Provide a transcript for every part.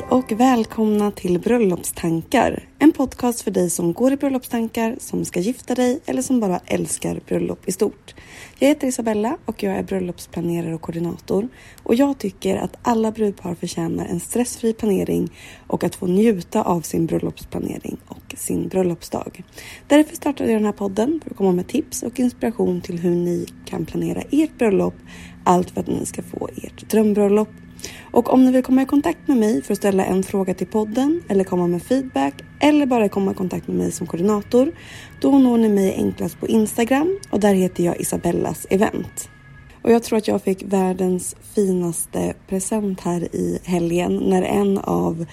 Hej och välkomna till Bröllopstankar. En podcast för dig som går i bröllopstankar, som ska gifta dig eller som bara älskar bröllop i stort. Jag heter Isabella och jag är bröllopsplanerare och koordinator. Och jag tycker att alla brudpar förtjänar en stressfri planering och att få njuta av sin bröllopsplanering och sin bröllopsdag. Därför startade jag den här podden för att komma med tips och inspiration till hur ni kan planera ert bröllop. Allt för att ni ska få ert drömbröllop och om ni vill komma i kontakt med mig för att ställa en fråga till podden eller komma med feedback eller bara komma i kontakt med mig som koordinator, då når ni mig enklast på Instagram och där heter jag Isabellas event. Och jag tror att jag fick världens finaste present här i helgen när en av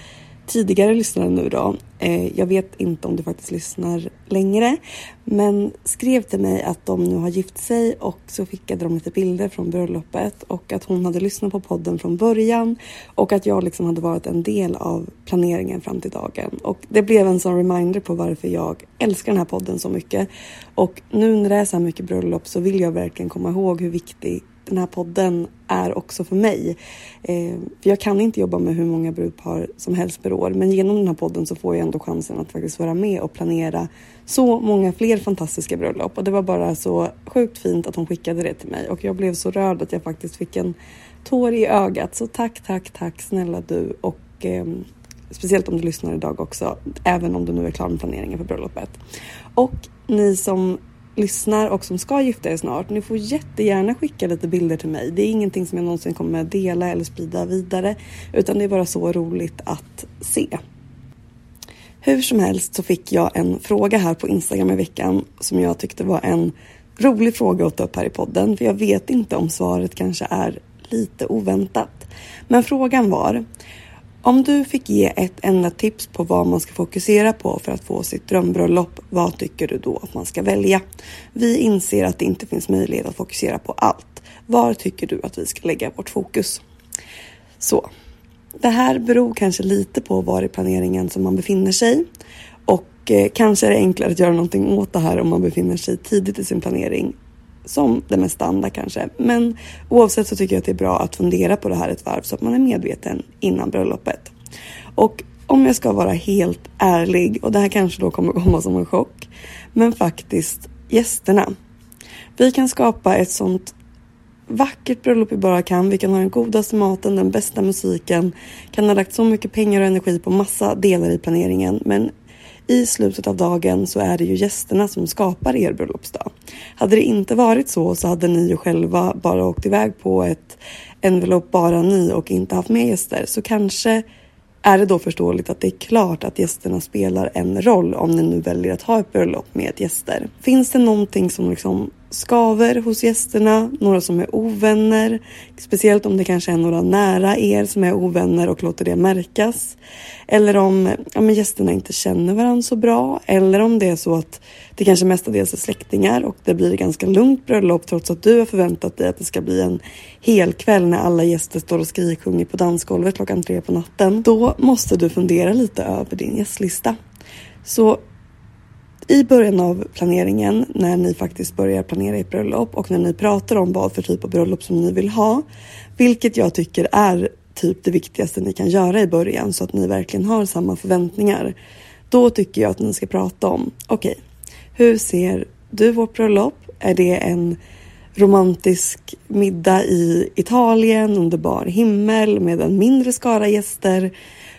tidigare lyssnare nu då, eh, jag vet inte om du faktiskt lyssnar längre, men skrev till mig att de nu har gift sig och så skickade de lite bilder från bröllopet och att hon hade lyssnat på podden från början och att jag liksom hade varit en del av planeringen fram till dagen. Och det blev en sån reminder på varför jag älskar den här podden så mycket. Och nu när det är så här mycket bröllop så vill jag verkligen komma ihåg hur viktig den här podden är också för mig. Eh, för jag kan inte jobba med hur många brudpar som helst per år, men genom den här podden så får jag ändå chansen att faktiskt vara med och planera så många fler fantastiska bröllop. Och det var bara så sjukt fint att hon skickade det till mig och jag blev så rörd att jag faktiskt fick en tår i ögat. Så tack, tack, tack snälla du och eh, speciellt om du lyssnar idag också, även om du nu är klar med planeringen för bröllopet. Och ni som lyssnar och som ska gifta er snart, ni får jättegärna skicka lite bilder till mig. Det är ingenting som jag någonsin kommer att dela eller sprida vidare, utan det är bara så roligt att se. Hur som helst så fick jag en fråga här på Instagram i veckan som jag tyckte var en rolig fråga att ta upp här i podden, för jag vet inte om svaret kanske är lite oväntat. Men frågan var om du fick ge ett enda tips på vad man ska fokusera på för att få sitt drömbröllop, vad tycker du då att man ska välja? Vi inser att det inte finns möjlighet att fokusera på allt. Var tycker du att vi ska lägga vårt fokus? Så, det här beror kanske lite på var i planeringen som man befinner sig och eh, kanske är det enklare att göra någonting åt det här om man befinner sig tidigt i sin planering som det mesta andra kanske. Men oavsett så tycker jag att det är bra att fundera på det här ett varv så att man är medveten innan bröllopet. Och om jag ska vara helt ärlig, och det här kanske då kommer komma som en chock, men faktiskt gästerna. Vi kan skapa ett sånt vackert bröllop vi bara kan. Vi kan ha den godaste maten, den bästa musiken, kan ha lagt så mycket pengar och energi på massa delar i planeringen. Men i slutet av dagen så är det ju gästerna som skapar er bröllopsdag. Hade det inte varit så så hade ni ju själva bara åkt iväg på ett envelope bara ni och inte haft med gäster. Så kanske är det då förståeligt att det är klart att gästerna spelar en roll om ni nu väljer att ha ett bröllop med gäster. Finns det någonting som liksom skaver hos gästerna, några som är ovänner. Speciellt om det kanske är några nära er som är ovänner och låter det märkas. Eller om ja, men gästerna inte känner varandra så bra. Eller om det är så att det kanske mestadels är släktingar och det blir ganska lugnt bröllop trots att du har förväntat dig att det ska bli en hel kväll när alla gäster står och skriksjunger på dansgolvet klockan tre på natten. Då måste du fundera lite över din gästlista. Så i början av planeringen, när ni faktiskt börjar planera ert bröllop och när ni pratar om vad för typ av bröllop som ni vill ha, vilket jag tycker är typ det viktigaste ni kan göra i början så att ni verkligen har samma förväntningar. Då tycker jag att ni ska prata om, okej, okay, hur ser du vårt bröllop? Är det en romantisk middag i Italien under bar himmel med en mindre skara gäster?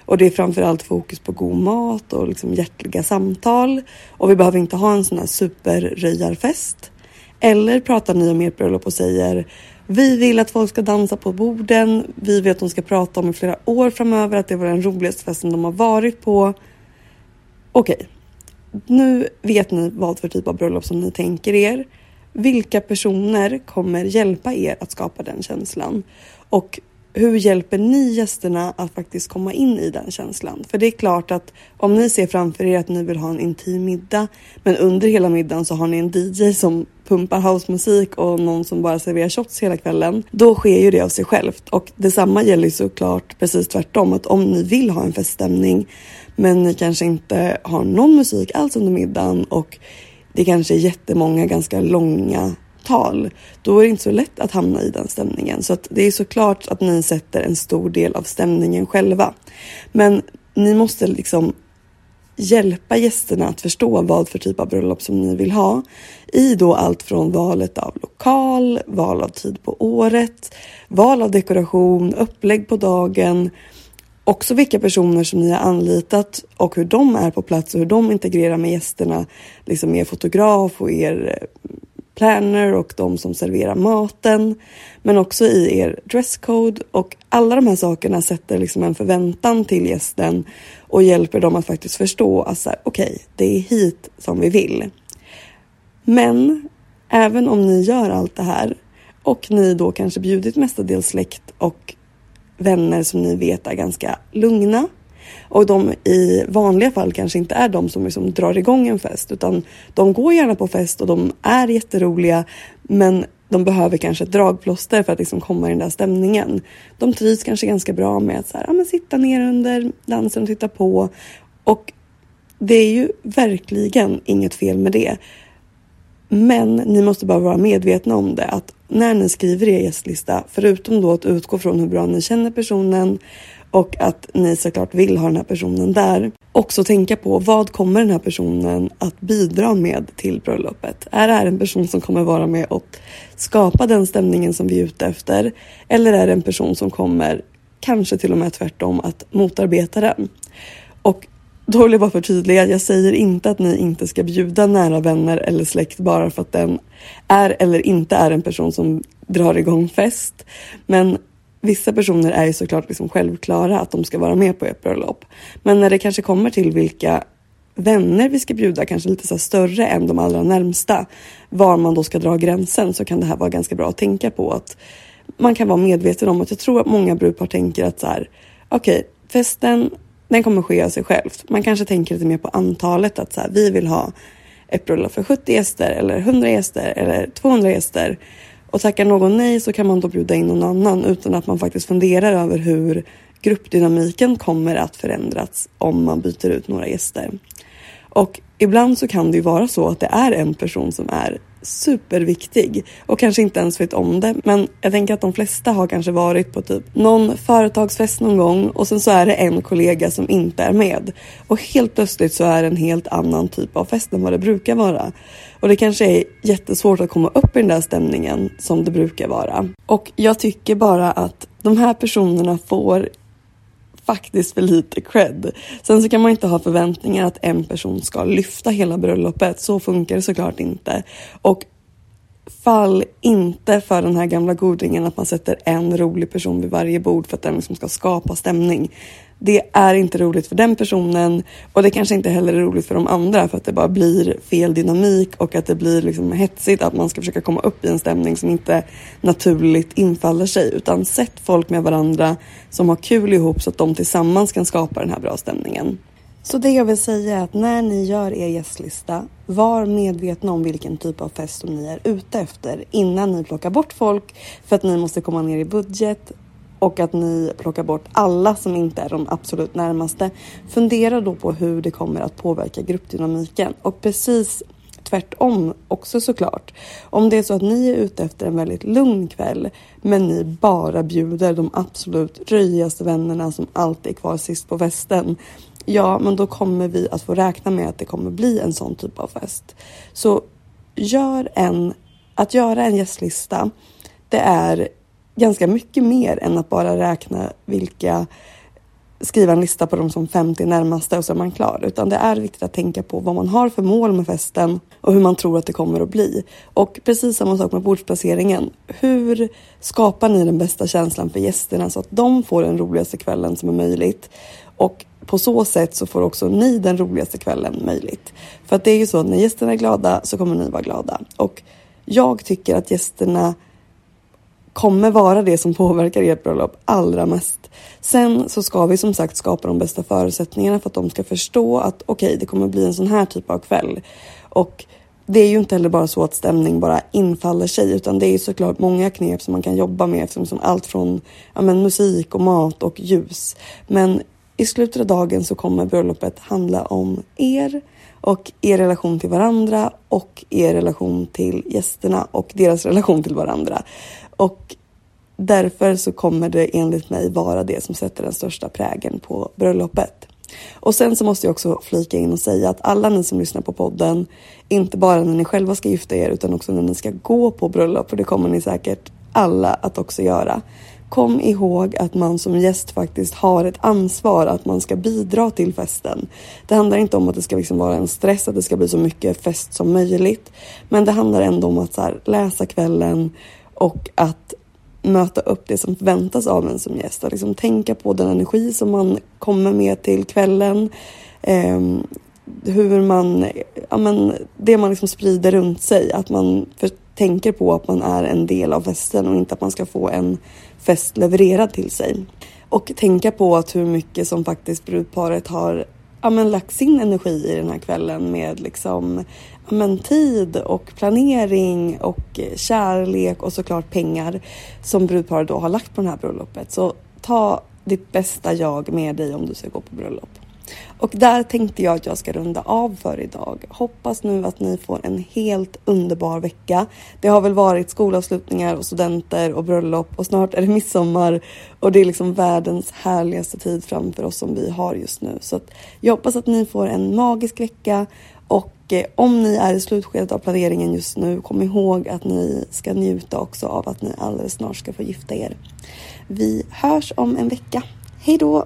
Och det är framförallt fokus på god mat och liksom hjärtliga samtal. Och vi behöver inte ha en sån här superröjarfest. Eller pratar ni om ert bröllop och säger vi vill att folk ska dansa på borden. Vi vill att de ska prata om i flera år framöver att det var den roligaste festen de har varit på. Okej, okay. nu vet ni vad för typ av bröllop som ni tänker er. Vilka personer kommer hjälpa er att skapa den känslan? Och hur hjälper ni gästerna att faktiskt komma in i den känslan? För det är klart att om ni ser framför er att ni vill ha en intim middag, men under hela middagen så har ni en DJ som pumpar housemusik och någon som bara serverar shots hela kvällen. Då sker ju det av sig självt och detsamma gäller såklart precis tvärtom att om ni vill ha en feststämning, men ni kanske inte har någon musik alls under middagen och det kanske är jättemånga ganska långa tal, då är det inte så lätt att hamna i den stämningen. Så att det är såklart att ni sätter en stor del av stämningen själva. Men ni måste liksom hjälpa gästerna att förstå vad för typ av bröllop som ni vill ha i då allt från valet av lokal, val av tid på året, val av dekoration, upplägg på dagen, också vilka personer som ni har anlitat och hur de är på plats och hur de integrerar med gästerna, liksom er fotograf och er eh, planner och de som serverar maten, men också i er dresscode och alla de här sakerna sätter liksom en förväntan till gästen och hjälper dem att faktiskt förstå att okej, okay, det är hit som vi vill. Men även om ni gör allt det här och ni då kanske bjudit mestadels släkt och vänner som ni vet är ganska lugna och de i vanliga fall kanske inte är de som liksom drar igång en fest utan de går gärna på fest och de är jätteroliga men de behöver kanske ett dragplåster för att liksom komma i den där stämningen. De trivs kanske ganska bra med att så här, ja, men sitta ner under dansen och titta på. Och det är ju verkligen inget fel med det. Men ni måste bara vara medvetna om det att när ni skriver er gästlista, förutom då att utgå från hur bra ni känner personen och att ni såklart vill ha den här personen där. Också tänka på vad kommer den här personen att bidra med till bröllopet? Är det här en person som kommer vara med och skapa den stämningen som vi är ute efter? Eller är det en person som kommer, kanske till och med tvärtom, att motarbeta den? Och då vill jag bara förtydliga, jag säger inte att ni inte ska bjuda nära vänner eller släkt bara för att den är eller inte är en person som drar igång fest. Men Vissa personer är ju såklart liksom självklara att de ska vara med på ett bröllop. Men när det kanske kommer till vilka vänner vi ska bjuda, kanske lite så större än de allra närmsta, var man då ska dra gränsen så kan det här vara ganska bra att tänka på. att Man kan vara medveten om att jag tror att många brudpar tänker att så här, okej, okay, festen den kommer ske av sig självt. Man kanske tänker lite mer på antalet, att så här, vi vill ha ett bröllop för 70 gäster eller 100 gäster eller 200 gäster. Och tackar någon nej så kan man då bjuda in någon annan utan att man faktiskt funderar över hur gruppdynamiken kommer att förändras om man byter ut några gäster. Och ibland så kan det ju vara så att det är en person som är superviktig och kanske inte ens vet om det. Men jag tänker att de flesta har kanske varit på typ någon företagsfest någon gång och sen så är det en kollega som inte är med och helt plötsligt så är det en helt annan typ av fest än vad det brukar vara. Och det kanske är jättesvårt att komma upp i den där stämningen som det brukar vara. Och jag tycker bara att de här personerna får faktiskt för lite cred. Sen så kan man inte ha förväntningar att en person ska lyfta hela bröllopet. Så funkar det såklart inte. Och fall inte för den här gamla godingen att man sätter en rolig person vid varje bord för att den liksom ska skapa stämning det är inte roligt för den personen och det kanske inte heller är roligt för de andra för att det bara blir fel dynamik och att det blir liksom hetsigt att man ska försöka komma upp i en stämning som inte naturligt infaller sig utan sätt folk med varandra som har kul ihop så att de tillsammans kan skapa den här bra stämningen. Så det jag vill säga är att när ni gör er gästlista, var medvetna om vilken typ av fest som ni är ute efter innan ni plockar bort folk för att ni måste komma ner i budget och att ni plockar bort alla som inte är de absolut närmaste. Fundera då på hur det kommer att påverka gruppdynamiken och precis tvärtom också såklart. Om det är så att ni är ute efter en väldigt lugn kväll men ni bara bjuder de absolut röjigaste vännerna som alltid är kvar sist på festen. Ja, men då kommer vi att få räkna med att det kommer bli en sån typ av fest. Så gör en, att göra en gästlista, det är ganska mycket mer än att bara räkna vilka skriva en lista på de som 50 närmaste och så är man klar. Utan det är viktigt att tänka på vad man har för mål med festen och hur man tror att det kommer att bli. Och precis samma sak med bordsplaceringen. Hur skapar ni den bästa känslan för gästerna så att de får den roligaste kvällen som är möjligt? Och på så sätt så får också ni den roligaste kvällen möjligt. För att det är ju så att när gästerna är glada så kommer ni vara glada. Och jag tycker att gästerna kommer vara det som påverkar ert bröllop allra mest. Sen så ska vi som sagt skapa de bästa förutsättningarna för att de ska förstå att okej, okay, det kommer bli en sån här typ av kväll. Och det är ju inte heller bara så att stämning bara infaller sig utan det är såklart många knep som man kan jobba med som allt från ja, men, musik och mat och ljus. Men i slutet av dagen så kommer bröllopet handla om er och er relation till varandra och er relation till gästerna och deras relation till varandra. Och därför så kommer det enligt mig vara det som sätter den största prägen på bröllopet. Och sen så måste jag också flika in och säga att alla ni som lyssnar på podden, inte bara när ni själva ska gifta er utan också när ni ska gå på bröllop, för det kommer ni säkert alla att också göra. Kom ihåg att man som gäst faktiskt har ett ansvar att man ska bidra till festen. Det handlar inte om att det ska liksom vara en stress, att det ska bli så mycket fest som möjligt. Men det handlar ändå om att här, läsa kvällen och att möta upp det som förväntas av en som gäst. Att liksom tänka på den energi som man kommer med till kvällen. Eh, hur man, ja men det man liksom sprider runt sig. Att man för, tänker på att man är en del av festen och inte att man ska få en fest levererad till sig. Och tänka på att hur mycket som faktiskt brudparet har ja, men, lagt sin energi i den här kvällen med liksom, men, tid och planering och kärlek och såklart pengar som brudparet då har lagt på det här bröllopet. Så ta ditt bästa jag med dig om du ska gå på bröllop. Och där tänkte jag att jag ska runda av för idag. Hoppas nu att ni får en helt underbar vecka. Det har väl varit skolavslutningar och studenter och bröllop och snart är det midsommar och det är liksom världens härligaste tid framför oss som vi har just nu. Så att jag hoppas att ni får en magisk vecka Eh, om ni är i slutskedet av planeringen just nu, kom ihåg att ni ska njuta också av att ni alldeles snart ska få gifta er. Vi hörs om en vecka. Hej då!